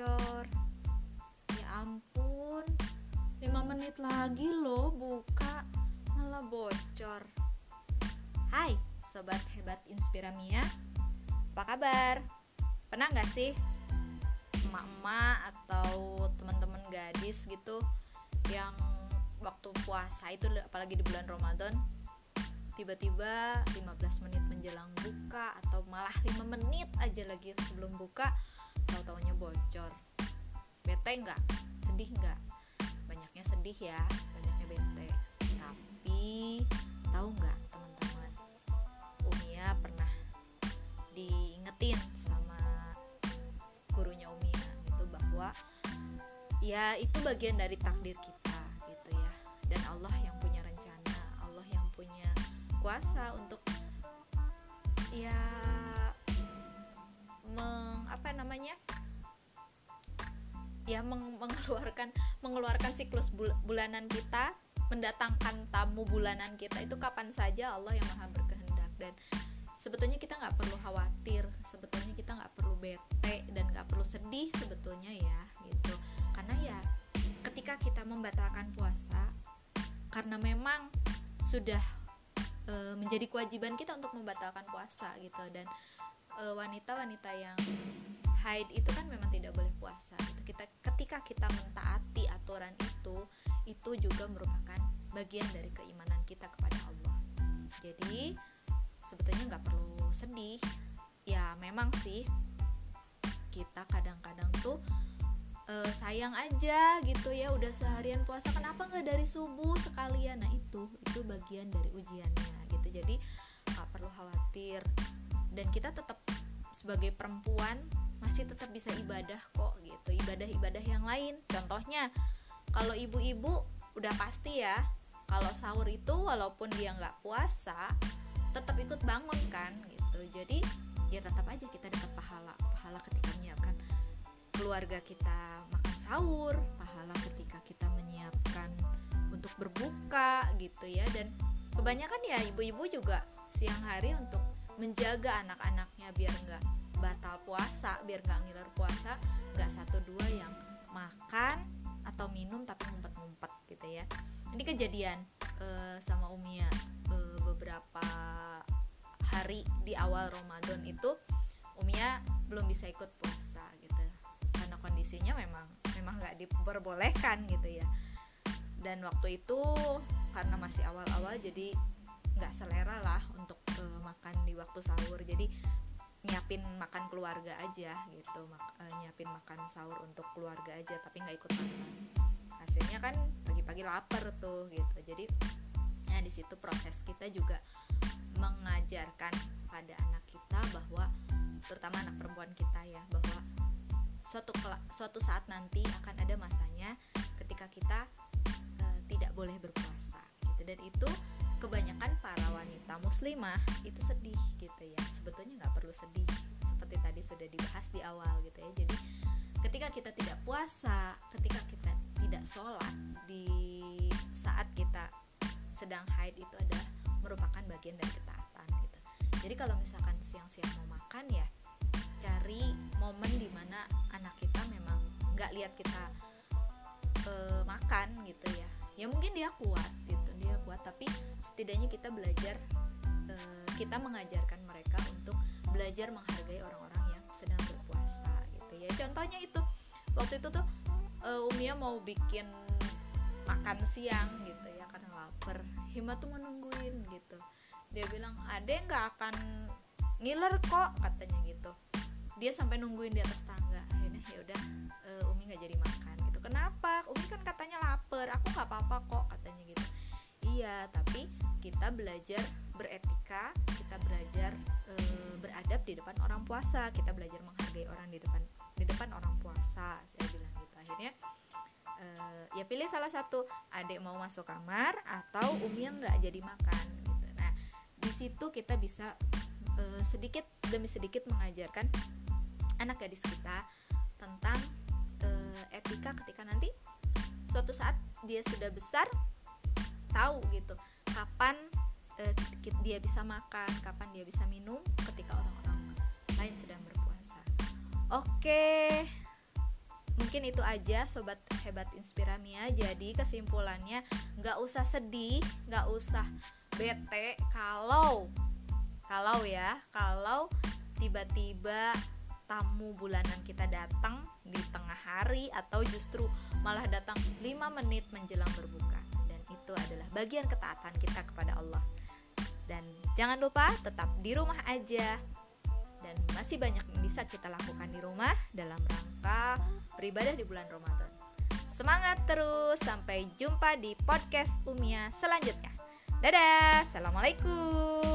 bocor. Ya ampun 5 menit lagi loh buka malah bocor. Hai sobat hebat Inspiramia apa kabar? Pernah nggak sih emak-emak atau teman-teman gadis gitu yang waktu puasa itu apalagi di bulan Ramadan tiba-tiba 15 menit menjelang buka atau malah 5 menit aja lagi sebelum buka tahu-taunya bocor. Bete nggak? Sedih nggak? Banyaknya sedih ya banyaknya bete. Tapi tahu nggak teman-teman? Umia pernah diingetin sama gurunya Umia gitu bahwa ya itu bagian dari takdir kita gitu ya. Dan Allah yang punya kuasa untuk ya ya meng, mengeluarkan mengeluarkan siklus bul bulanan kita mendatangkan tamu bulanan kita itu kapan saja Allah yang maha berkehendak. Dan sebetulnya kita nggak perlu khawatir sebetulnya kita nggak perlu bete dan nggak perlu sedih sebetulnya ya gitu. Karena ya ketika kita membatalkan puasa karena memang sudah e, menjadi kewajiban kita untuk membatalkan puasa gitu. Dan wanita-wanita yang haid itu kan memang tidak boleh puasa gitu. kita ketika kita mentaati aturan itu itu juga merupakan bagian dari keimanan kita kepada Allah. Jadi sebetulnya nggak perlu sedih. Ya memang sih kita kadang-kadang tuh uh, sayang aja gitu ya udah seharian puasa kenapa nggak dari subuh sekalian? Nah itu itu bagian dari ujiannya gitu. Jadi nggak perlu khawatir. Dan kita tetap sebagai perempuan masih tetap bisa ibadah kok gitu ibadah-ibadah yang lain. Contohnya kalau ibu-ibu udah pasti ya kalau sahur itu walaupun dia nggak puasa tetap ikut bangun kan gitu. Jadi ya tetap aja kita dapat pahala pahala ketika menyiapkan keluarga kita makan sahur, pahala ketika kita menyiapkan untuk berbuka gitu ya. Dan kebanyakan ya ibu-ibu juga siang hari untuk menjaga anak-anaknya biar nggak batal puasa, biar nggak ngiler puasa, nggak satu dua yang makan atau minum tapi ngumpet-ngumpet gitu ya. Ini kejadian uh, sama Umia uh, beberapa hari di awal Ramadan itu Umia belum bisa ikut puasa gitu. Kondisinya memang memang nggak diperbolehkan gitu ya. Dan waktu itu karena masih awal-awal jadi nggak selera lah untuk makan di waktu sahur. Jadi nyiapin makan keluarga aja gitu. Mak uh, nyiapin makan sahur untuk keluarga aja tapi nggak ikut makan. Hasilnya kan pagi-pagi lapar tuh gitu. Jadi ya di situ proses kita juga mengajarkan pada anak kita bahwa terutama anak perempuan kita ya bahwa suatu suatu saat nanti akan ada masanya ketika kita uh, tidak boleh berpuasa gitu. Dan itu muslimah itu sedih gitu ya. Sebetulnya nggak perlu sedih seperti tadi sudah dibahas di awal gitu ya. Jadi ketika kita tidak puasa ketika kita tidak sholat di saat kita sedang haid itu adalah merupakan bagian dari ketaatan gitu. Jadi kalau misalkan siang-siang mau makan ya cari momen di mana anak kita memang nggak lihat kita uh, makan gitu ya. Ya mungkin dia kuat gitu dia kuat. Tapi setidaknya kita belajar uh, kita mengajarkan mereka untuk belajar menghargai orang-orang yang sedang berpuasa gitu ya. Contohnya itu waktu itu tuh uh, Umia mau bikin makan siang gitu ya karena lapar. Hima tuh menungguin gitu. Dia bilang ade nggak akan ngiler kok katanya gitu. Dia sampai nungguin di atas tangga. Akhirnya ya udah uh, Umi nggak jadi makan gitu. Kenapa? Umi kan katanya lapar. Aku nggak apa-apa kok katanya gitu. Iya tapi kita belajar beretika kita belajar uh, beradab di depan orang puasa kita belajar menghargai orang di depan di depan orang puasa saya bilang gitu. Akhirnya uh, ya pilih salah satu adik mau masuk kamar atau Umi yang nggak jadi makan gitu. Nah di situ kita bisa uh, sedikit demi sedikit mengajarkan anak gadis kita tentang uh, etika ketika nanti suatu saat dia sudah besar tahu gitu kapan uh, dia bisa makan, kapan dia bisa minum ketika orang-orang lain sedang berpuasa. Oke. mungkin itu aja sobat hebat inspiramia jadi kesimpulannya nggak usah sedih nggak usah bete kalau kalau ya kalau tiba-tiba tamu bulanan kita datang di tengah hari atau justru malah datang 5 menit menjelang berbuka dan itu adalah bagian ketaatan kita kepada Allah dan jangan lupa tetap di rumah aja dan masih banyak yang bisa kita lakukan di rumah dalam rangka beribadah di bulan Ramadan. Semangat terus, sampai jumpa di podcast Umia selanjutnya. Dadah, assalamualaikum.